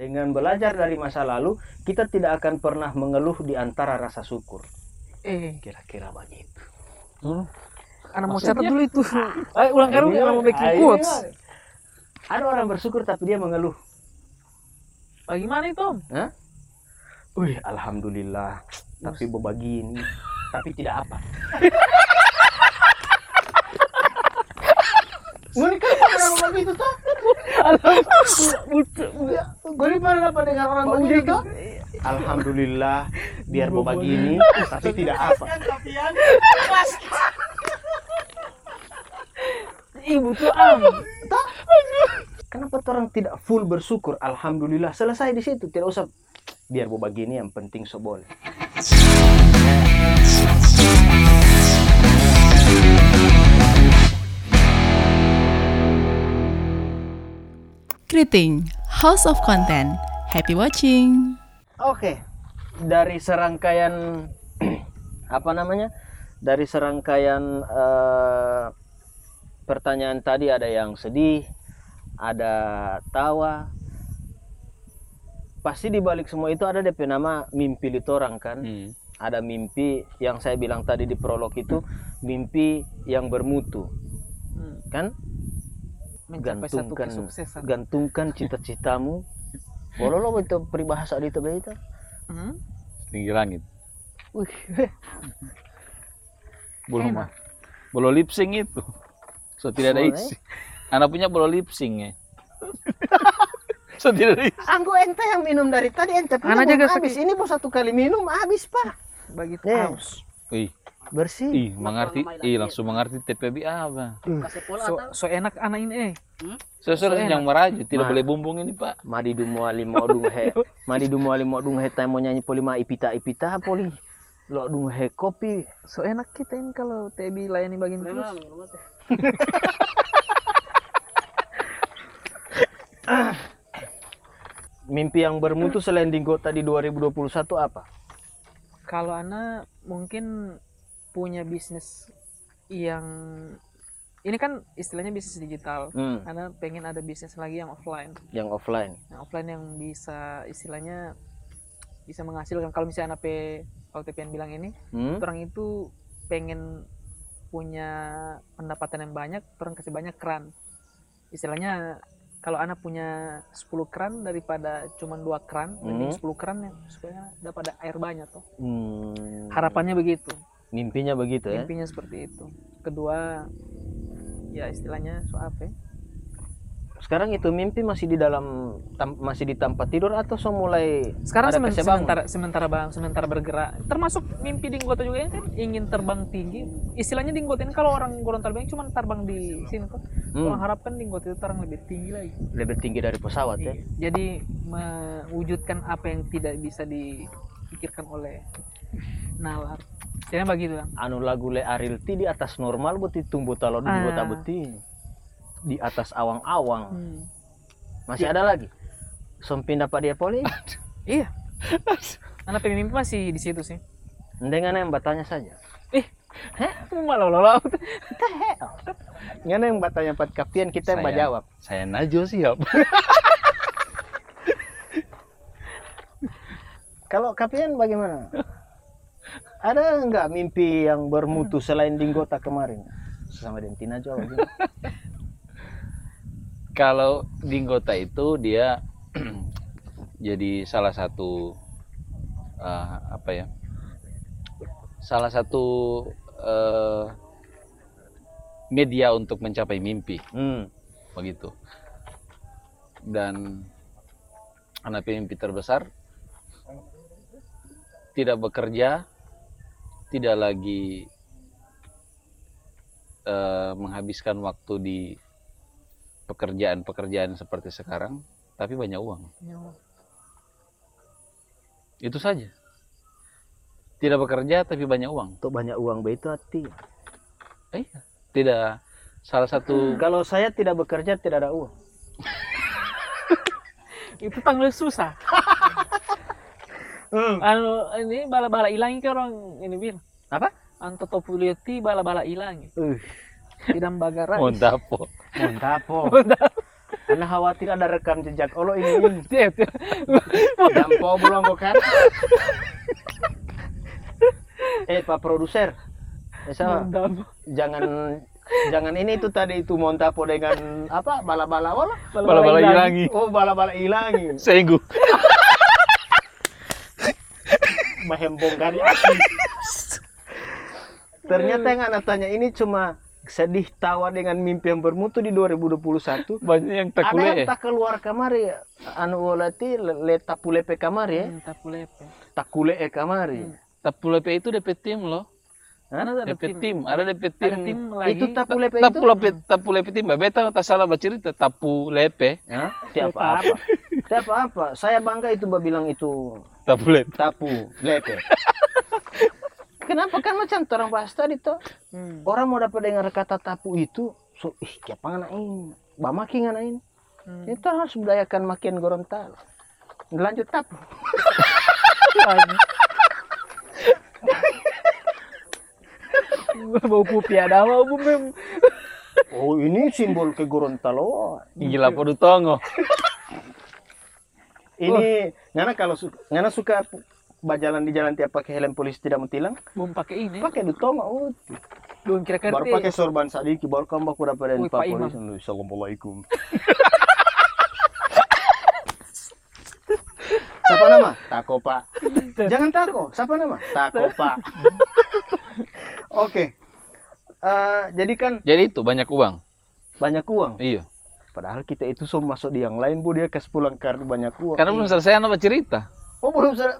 Dengan belajar dari masa lalu, kita tidak akan pernah mengeluh di antara rasa syukur. Eh, Kira-kira begitu. anak mau Maksudnya? catat dulu itu. Ayo ulang kali Ini anak mau bikin ini quotes. Ada orang bersyukur tapi dia mengeluh. Bagaimana itu, Om? Wih, alhamdulillah. Tapi begini, tapi tidak apa. Mereka orang begitu tuh. Gue pernah dapat dengar orang begitu. Alhamdulillah, biar begini, tapi tidak apa. Ibu tuh am. Kenapa orang tidak full bersyukur? Alhamdulillah, selesai di situ. Tidak usah biar begini yang penting so Kriting, House of Content. Happy watching! Oke, dari serangkaian apa namanya? Dari serangkaian eh, pertanyaan tadi ada yang sedih, ada tawa. Pasti di balik semua itu ada DP nama mimpi litorang kan? Hmm. Ada mimpi yang saya bilang tadi di prolog itu mimpi yang bermutu, Hmm, kan? Mencapai satu Gantungkan, kesuksesan. gantungkan cita-citamu. Boleh lo itu peribahasa di itu begitu. Hmm? Tinggi langit. Wih, Belum mah. Belum lip sync itu. So tidak ada isi. Anak punya belum lip sync ya. so tidak ada isi. Anggo ente yang minum dari tadi ente punya jaga habis. Ini baru satu kali minum habis pak. Begitu Eh. aus. Wih, Bersih. ih mengerti, ih langsung mengerti TPB apa. So, so enak anak ini eh. Sesuatu So enak. yang meraju, tidak Ma. boleh bumbung ini pak. Madi dumua limo dung he. Madi dumua limo dung he tay mau nyanyi poli ma ipita ipita poli. Lo dung he kopi. So enak kita ini kalau TB layani bagian terus. Mimpi yang bermutu selain di Gota di 2021 apa? Kalau anak mungkin punya bisnis yang ini kan istilahnya bisnis digital. Hmm, Anak pengen ada bisnis lagi yang offline. yang offline. Yang offline yang bisa istilahnya bisa menghasilkan kalau misalnya anak kalau TPN bilang ini Hmm? orang itu pengen punya pendapatan yang banyak orang kasih banyak keran istilahnya kalau anak punya 10 keran daripada cuma dua keran mending Hmm. 10 keran ya supaya dapat air banyak tuh Hmm. harapannya begitu Mimpinya begitu ya. mimpinya seperti itu kedua ya istilahnya so apa ya? Sekarang itu mimpi masih di dalam tam- masih di tempat tidur atau so mulai sekarang semen- sementara sementara bang sementara bergerak termasuk mimpi di Ngota juga ini kan ingin terbang tinggi istilahnya di Ngota ini kalau orang Gorontalo cuma terbang di sini tuh Hmm, orang harapkan di Ngota itu terbang lebih tinggi lagi lebih tinggi dari pesawat ya. Iya. Jadi mewujudkan apa yang tidak bisa dipikirkan oleh nalar. Jadi begitu kan. anu lagu le Arilti di atas normal beti tumbuh talo di Ah. kota beti di atas awang-awang Hmm. masih ada lagi som pindah pak dia poli Iya. Anak pengen mimpi masih di situ sih. dengan yang bertanya saja Malah lolau. Ngana yang bertanya pat kapian kita yang Saya. berjawab Saya Najo siap. kalau kapian bagaimana ada nggak mimpi yang bermutu selain di Gota kemarin sama Dentina jawab gimana? Kalau di Ngota itu dia jadi salah satu eh, apa ya? Salah satu eh, media untuk mencapai mimpi hmm. begitu. Dan anak mimpi terbesar tidak bekerja, tidak lagi eh, menghabiskan waktu di pekerjaan-pekerjaan seperti sekarang, tapi banyak uang. Itu saja. Tidak bekerja tapi banyak uang. untuk banyak uang begitu hati Eh, tidak salah satu kalau saya tidak bekerja tidak ada uang Itu panggil susah. Anu ini bala-bala hilang ke orang ini bil. apa Anto topulioti bala-bala hilang. uh Tidak bagara. montapo. montapo Karena khawatir ada rekam jejak. Oh ini tiap. Dampo belum kok kan? eh Pak produser, Mantap. jangan jangan ini itu tadi itu montapo dengan apa bala-bala wala Bala-bala hilangi. oh bala-bala hilangi Senggu. api. ternyata yang anak tanya ini cuma sedih tawa dengan mimpi yang bermutu di 2021 Banyak yang tak ada yang ya. tak keluar kamar ya anu wolati le tapulepe kamar ya Hmm, tapulepe. takule e kamar ya Tapu lepe itu DP tim loh. Ada DP tim. ada DP tim. Ada tim lagi. itu tapulepe itu Tapu lepe, tapu lepe tim. Beta tak salah baca cerita. Tapu lepe, Hah? Tiap apa? Tiap apa? Saya bangga itu mbak bilang itu tapu lepe. tapu lepe. Kenapa kan macam orang bahas tadi toh Hmm. orang mau dapat dengar kata tapu itu, so ih siapa makin anak ini. Hmm. Itu harus budayakan makin Gorontalo. Lanjut tapu. bau pupi ada apa bu mem Oh ini simbol ke Gorontalo. Gila podo tongo. Ini ngana kalau suka, ngana suka berjalan di jalan tiap pakai helm polisi tidak mentilang, belum pakai ini pakai dutonga. Oh, belum kira-kira baru pakai sorban sadiki baru kamu baku dapat dari Pak. Polisi. Assalamualaikum. Siapa nama? Tako Pak. Jangan Tako. Siapa nama? Tako Pak. Oke. Eh, jadi kan Jadi itu banyak uang. banyak uang. Iya. Padahal kita itu semua masuk di yang lain, bu dia kasih pulang kartu banyak uang. Karena belum selesai anak cerita. Oh belum selesai.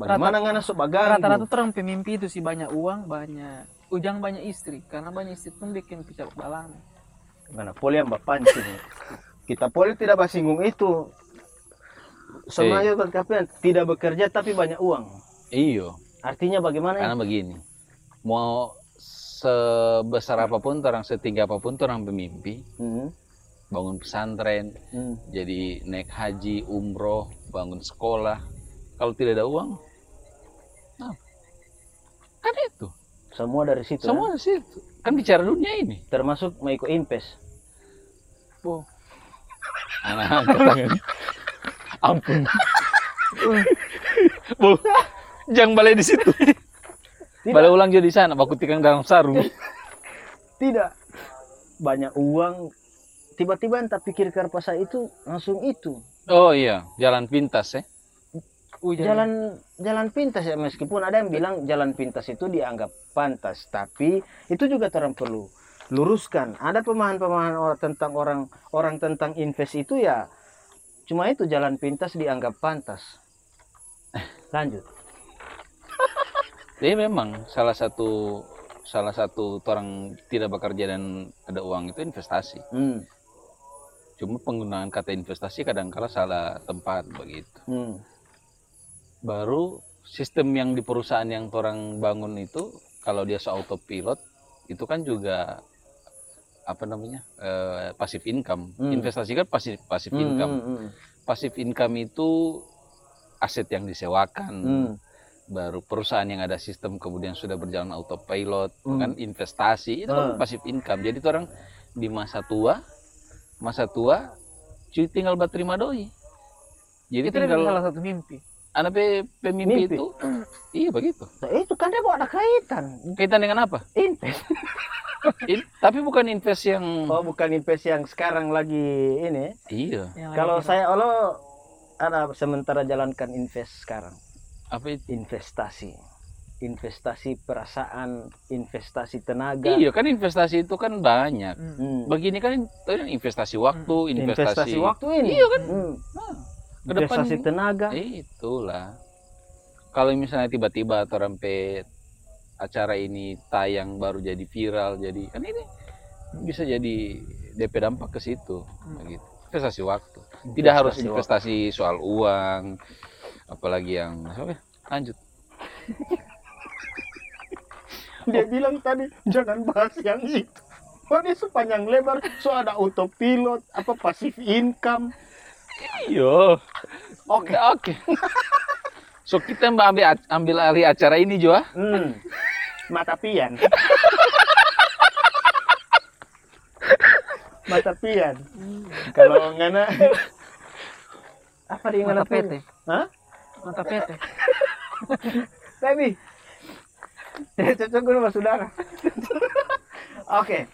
Bagaimana ngana sok bagang? rata-rata orang pemimpi itu sih banyak uang banyak ujang banyak istri karena banyak istri pun bikin pecah balang Mana poli yang pancing. Kita poli tidak basinggung itu. Semua Eh. itu tapi tidak bekerja tapi banyak uang. Iyo. Artinya bagaimana? Karena begini. Mau sebesar apa pun, orang setinggi apa pun, orang pemimpi, Hmm, bangun pesantren, hmm. jadi naik haji, umroh, bangun sekolah. Kalau tidak ada uang, nah, kan itu. Semua dari situ. Semua di situ. Kan bicara dunia ini. Termasuk mau ikut impes. oh Anak angkat tangan. Ampun. Bu, jangan balai di situ. Tidak. Balai ulang juga di sana, baku tikang dalam sarung. Tidak. Banyak uang. Tiba-tiba entah pikir karpasa itu langsung itu. Oh iya, jalan pintas ya. ujang Jalan jalan pintas ya meskipun ada yang bilang jalan pintas itu dianggap pantas, tapi itu juga orang perlu luruskan. Ada pemahaman-pemahaman orang tentang orang orang tentang invest itu ya cuma itu jalan pintas dianggap pantas. Lanjut. Jadi memang salah satu salah satu orang tidak bekerja dan ada uang itu investasi. Hmm. Cuma penggunaan kata investasi kadang-kala salah tempat begitu. Hmm. Baru sistem yang di perusahaan yang orang bangun itu kalau dia autopilot itu kan juga apa namanya eh, pasif income. Hmm. Investasi kan pasif pasif Hmm, income. hmm, hmm. Pasif income itu aset yang disewakan. Hmm. Baru perusahaan yang ada sistem kemudian sudah berjalan autopilot Hmm. kan investasi itu Ah. kan pasif income. Jadi orang di masa tua masa tua cuy tinggal berterima doi. Jadi itu tinggal salah satu mimpi anak pe, pemimpi Mimpi. itu iya begitu. Nah, itu kan dia ada kaitan. Kaitan dengan apa? Invest. In- tapi bukan invest yang Oh, bukan invest yang sekarang lagi ini. iya. Kalau saya Allah ada sementara jalankan invest sekarang. Apa itu? investasi investasi perasaan investasi tenaga Iya kan investasi itu kan banyak. Hmm. Hmm. Begini kan itu investasi waktu, investasi, investasi waktu ini Iya kan? Hmm. Nah, ke depan investasi tenaga Itulah. Kalau misalnya tiba-tiba pe acara ini tayang baru jadi viral, jadi kan ini bisa jadi DP dampak ke situ, begitu. Investasi waktu. Tidak harus Investasi investasi soal uang, apalagi yang oke, lanjut. dia bilang tadi jangan bahas yang itu Oh, dia sepanjang lebar so ada autopilot apa pasif income Iya. oke Oke, oke. So kita mbak ambil ambil alih acara ini Jo. ah. hmm. mata pian mata pian. Hmm. Kalau ngana apa dia Mata ngana PT. Hah? Mata PT. Baby. Cocok gue sama saudara. Oke.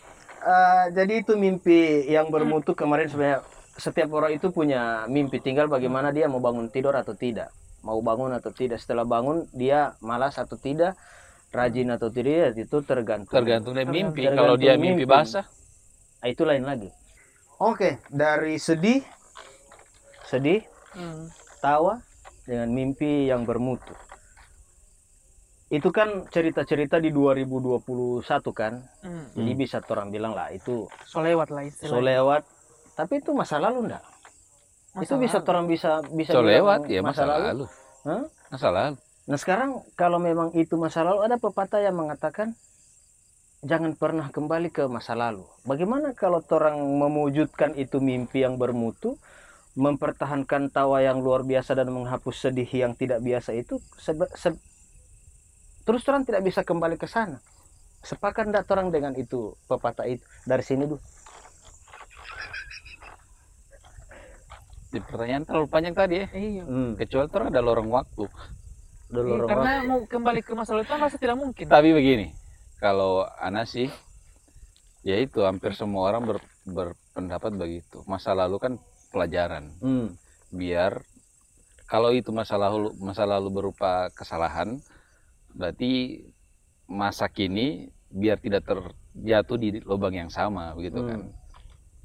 Eh, jadi itu mimpi yang bermutu kemarin sebenarnya setiap orang itu punya mimpi. Tinggal bagaimana dia mau bangun tidur atau tidak. Mau bangun atau tidak. Setelah bangun dia malas atau tidak. Rajin atau tidak itu tergantung. Tergantung dari mimpi. Tergantung Kalau dia mimpi mimpi. basah, Ah, itu lain lagi. Oke. Dari sedih? Sedih? Hmm. tawa? Dengan mimpi yang bermutu itu kan cerita-cerita di 2021 kan Hmm. jadi Hmm. bisa orang bilang lah itu So lewat lah istilahnya. so lewat tapi itu masa lalu enggak Masa itu bisa lalu. orang bisa bisa so bilang lewat ya masa lalu. Hah? Masa lalu. nah sekarang kalau memang itu masa lalu ada pepatah yang mengatakan jangan pernah kembali ke masa lalu bagaimana kalau orang mewujudkan itu mimpi yang bermutu mempertahankan tawa yang luar biasa dan menghapus sedih yang tidak biasa itu se- terus terang tidak bisa kembali ke sana sepakat enggak orang dengan itu pepatah itu dari sini dulu Di pertanyaan terlalu panjang tadi ya. Iya. hmm. Kecuali terus ada lorong waktu. dulu Iya, orang karena mau kembali ke masa lalu itu rasa tidak mungkin. Tapi begini, kalau Ana sih, ya itu hampir semua orang ber- berpendapat begitu. Masa lalu kan pelajaran. hmm. Biar kalau itu masa lalu masa lalu berupa kesalahan, berarti masa kini biar tidak terjatuh di lubang yang sama, begitu Hmm. kan.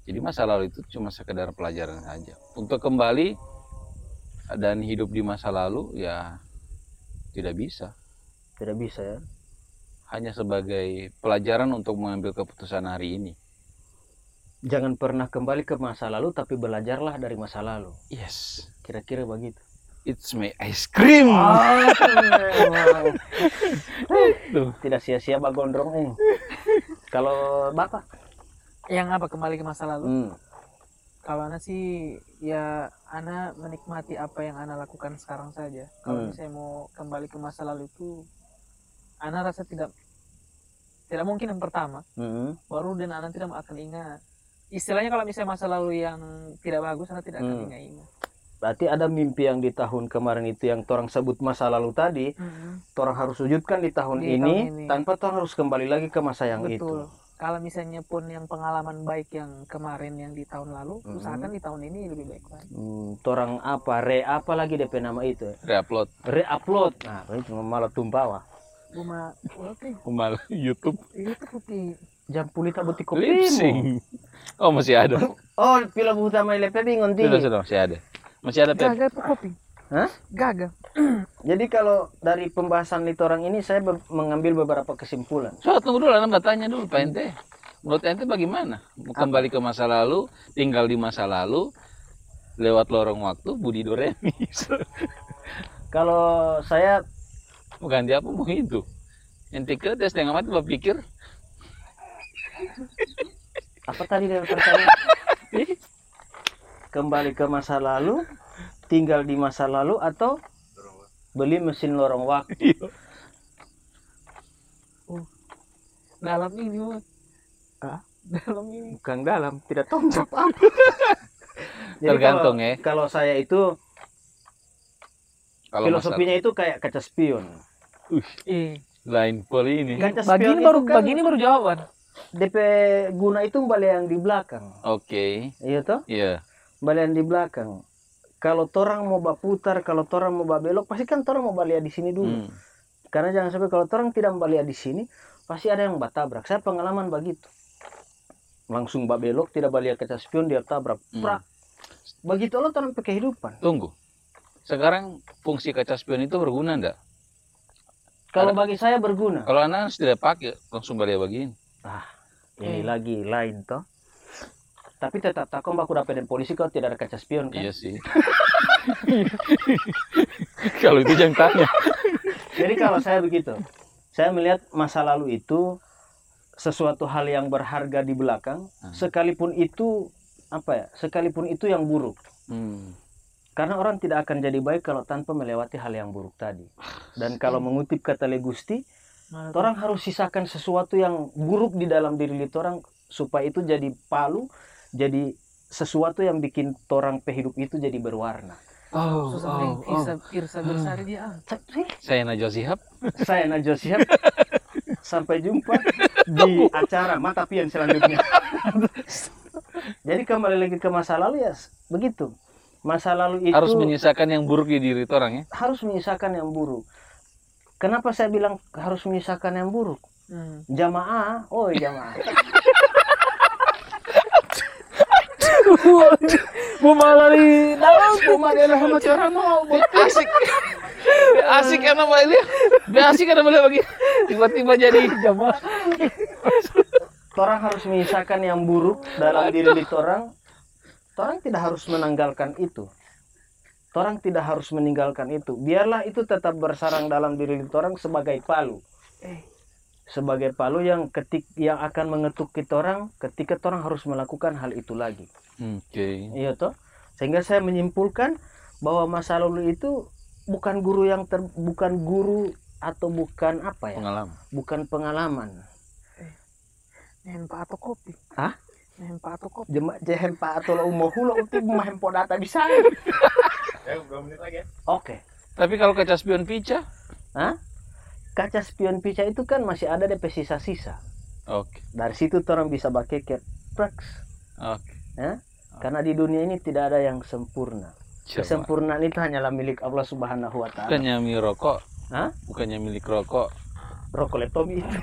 Jadi masa lalu itu cuma sekedar pelajaran saja. Untuk kembali dan hidup di masa lalu ya tidak bisa. tidak bisa ya hanya sebagai pelajaran untuk mengambil keputusan hari ini. jangan pernah kembali ke masa lalu tapi belajarlah dari masa lalu Yes, kira-kira begitu it's my ice cream. Tuh. tidak sia-sia Pak Gondrong eh. kalau bapak Yang apa kembali ke masa lalu? hmm. Kalau Ana sih ya Ana menikmati apa yang Ana lakukan sekarang saja. Kalau Hmm. misalnya mau kembali ke masa lalu itu Ana rasa tidak tidak mungkin yang pertama. Hmm. Baru dan Ana tidak akan ingat. Istilahnya kalau misalnya masa lalu yang tidak bagus Ana tidak akan Hmm. ingat-ingat. Berarti ada mimpi yang di tahun kemarin itu yang orang sebut masa lalu tadi orang harus wujudkan di tahun, Di ini, tahun ini. tanpa orang harus kembali lagi ke masa yang Betul. itu Kalau misalnya pun yang pengalaman baik yang kemarin yang di tahun lalu, Mhm. usahakan di tahun ini lebih baik lagi. hmm, orang apa re apa lagi DP nama itu Reupload re-upload nah itu malah tumpawa Cuma oke, kumal YouTube itu putih. jam pulita butik kopi lip sync. Oh masih ada. oh film utama LP bingung Sudah sudah masih ada. Masih ada Pep. Gagal kopi. Hah? Gagal. Jadi kalau dari pembahasan litorang ini saya be- mengambil beberapa kesimpulan. So tunggu dulu, Anda tanya dulu Pak Ente. Menurut Ente bagaimana? Mau kembali ke masa lalu, tinggal di masa lalu, lewat lorong waktu, Budi Doremi. Kalau saya Bukan dia apa mau itu. Ente ke tes setengah mati berpikir, apa tadi dari pertanyaan? Kembali ke masa lalu, tinggal di masa lalu atau beli mesin lorong waktu. Dalam ini. Hah? Dalam ini. Bukan dalam, tidak tahu jawab apa. Jadi tergantung kalau, ya. Kalau saya itu Kalau filosofinya itu kayak kaca spion. Eh, lain poli ini. Kaca bagi spion ini baru kan bagi ini baru jawaban. DP guna itu balik yang di belakang. Oke, Iya toh? iya. Balian di belakang. Kalau torang mau baputar, kalau torang mau babelok, pasti kan torang mau balik di sini dulu. Hmm. Karena jangan sampai kalau torang tidak balik di sini, pasti ada yang batabrak. Saya pengalaman begitu. Langsung babelok, tidak balik kaca spion, dia tabrak. Hmm. Prak. Begitu lo torang pakai kehidupan. Tunggu. Sekarang fungsi kaca spion itu berguna enggak? Kalau Ada- bagi saya berguna. Kalau anak tidak pakai, langsung balik begini. Ini Hmm. lagi lain toh. Tapi tetap takut baku dapat dari polisi kalau tidak ada kaca spion kan. Iya sih. Kalau itu jangan tanya. Jadi kalau saya begitu, saya melihat masa lalu itu sesuatu hal yang berharga di belakang, Hmm. sekalipun itu apa ya, sekalipun itu yang buruk. Hmm. Karena orang tidak akan jadi baik kalau tanpa melewati hal yang buruk tadi. Dan kalau mengutip kata Legusti, orang harus sisakan sesuatu yang buruk di dalam diri orang supaya itu jadi palu jadi sesuatu yang bikin orang hidup itu jadi berwarna. Oh, Susah oh, Irsa, Irsa Bersari dia ah. Saya Najwa Shihab. Saya Najwa Shihab. Sampai jumpa di acara Mata Pian selanjutnya. Jadi kembali lagi ke masa lalu ya begitu. Masa lalu itu Harus menyisakan yang buruk di diri orang ya. harus menyisakan yang buruk. Kenapa saya bilang harus menyisakan yang buruk? Hmm. Jamaah, oh jamaah. Bumalari dalam Pemadailah sama cara mau. Asik. Asik karena Mbak Elia. Asik karena boleh bagi. Tiba-tiba jadi jamaah. Orang harus menyisakan yang buruk dalam diri di orang. Orang tidak harus menanggalkan itu. Orang tidak harus meninggalkan itu. Biarlah itu tetap bersarang dalam diri orang sebagai palu. Eh. Sebagai palu yang ketik yang akan mengetuk kita orang ketika orang harus melakukan hal itu lagi. Oke. Iya toh. Sehingga saya menyimpulkan bahwa masa lalu itu bukan guru yang ter, bukan guru atau bukan apa ya? Pengalaman. Bukan pengalaman. Nehen pak atau kopi. Hah? Nehen pak atau kopi. Jema jehen pa atau la umo hula uti mahem po data bisa. Oke. Tapi kalau kaca spion pica, Kaca spion pica itu kan masih ada DP sisa-sisa. oke, Dari situ orang bisa pakai ke prax. oke. Karena di dunia ini tidak ada yang sempurna. Coba. Kesempurnaan itu hanyalah milik Allah Subhanahu wa taala. Bukannya milik rokok, Hah? bukannya milik rokok. Rokoletomi itu.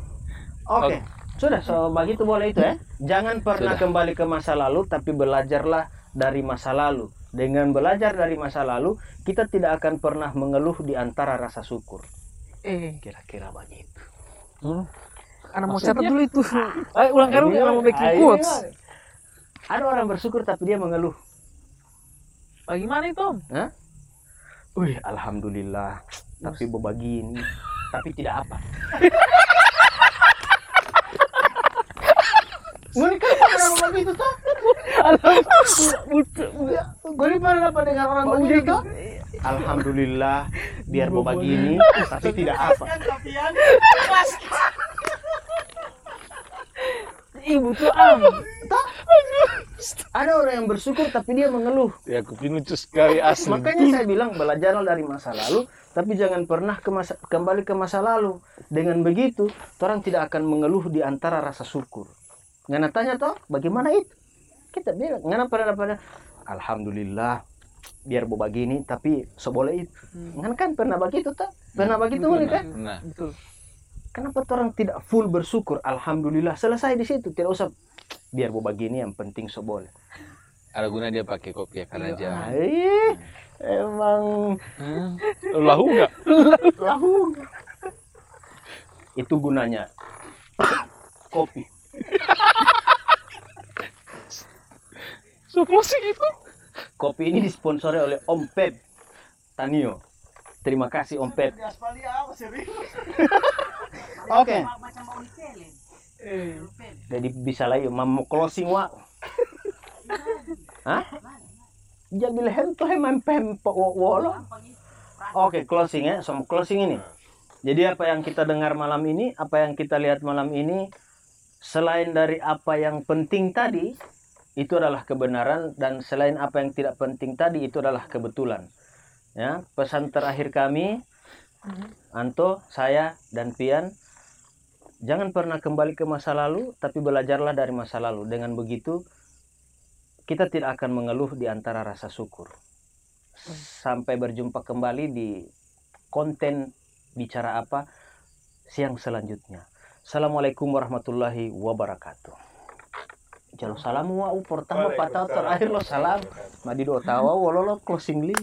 Oke. Sudah, so begitu boleh itu ya. Jangan pernah Sudah. kembali ke masa lalu, tapi belajarlah dari masa lalu. Dengan belajar dari masa lalu, kita tidak akan pernah mengeluh di antara rasa syukur. Eh, Kira-kira begitu. Hmm. anak mau catat dulu itu. Eh, ulang kali Ini anak mau bikin ah, ini quotes. Ada orang bersyukur tapi dia mengeluh. Bagaimana itu? Om? Wih, alhamdulillah. Tapi begini, tapi tidak apa. Mereka orang begitu tuh. Gue pernah apa dengar orang begitu? Alhamdulillah, biar mau begini, tapi tidak apa. Ibu tuh am. Ada orang yang bersyukur tapi dia mengeluh. Ya, aku lucu sekali asli. Makanya saya bilang belajarlah dari masa lalu, tapi jangan pernah ke masa, kembali ke masa lalu. Dengan begitu, orang tidak akan mengeluh di antara rasa syukur. Ngana tanya toh, bagaimana itu? Kita bilang, ngana pada pada Alhamdulillah, biar mau begini, tapi seboleh itu. Ngana kan pernah begitu toh? Pernah begitu Betul, kan? Nah, Betul. Kenapa orang tidak full bersyukur? Alhamdulillah, selesai di situ. Tidak usah biar mau begini, yang penting seboleh. ada guna dia pakai kopi ya Iya, aja. Ih, emang Hmm. Lahu nggak? lahu itu gunanya kopi So closing itu. Kopi ini disponsori oleh Om Pep Tanio terima kasih Om Pep oke jadi bisa lagi mau closing wa Hah? Jadi lehem tuh emang pem wolo. Oke, closing ya, sama closing ini. Jadi apa yang kita dengar malam ini, apa yang kita lihat malam ini, selain dari apa yang penting tadi, itu adalah kebenaran dan selain apa yang tidak penting tadi itu adalah kebetulan. Ya, pesan terakhir kami, Anto, saya dan Pian, jangan pernah kembali ke masa lalu, tapi belajarlah dari masa lalu. Dengan begitu, kita tidak akan mengeluh di antara rasa syukur. Sampai berjumpa kembali di konten bicara apa siang selanjutnya. Assalamualaikum warahmatullahi wabarakatuh. Jalo salam wa pertama patah terakhir lo salam. Madi do tawa wololo closing li.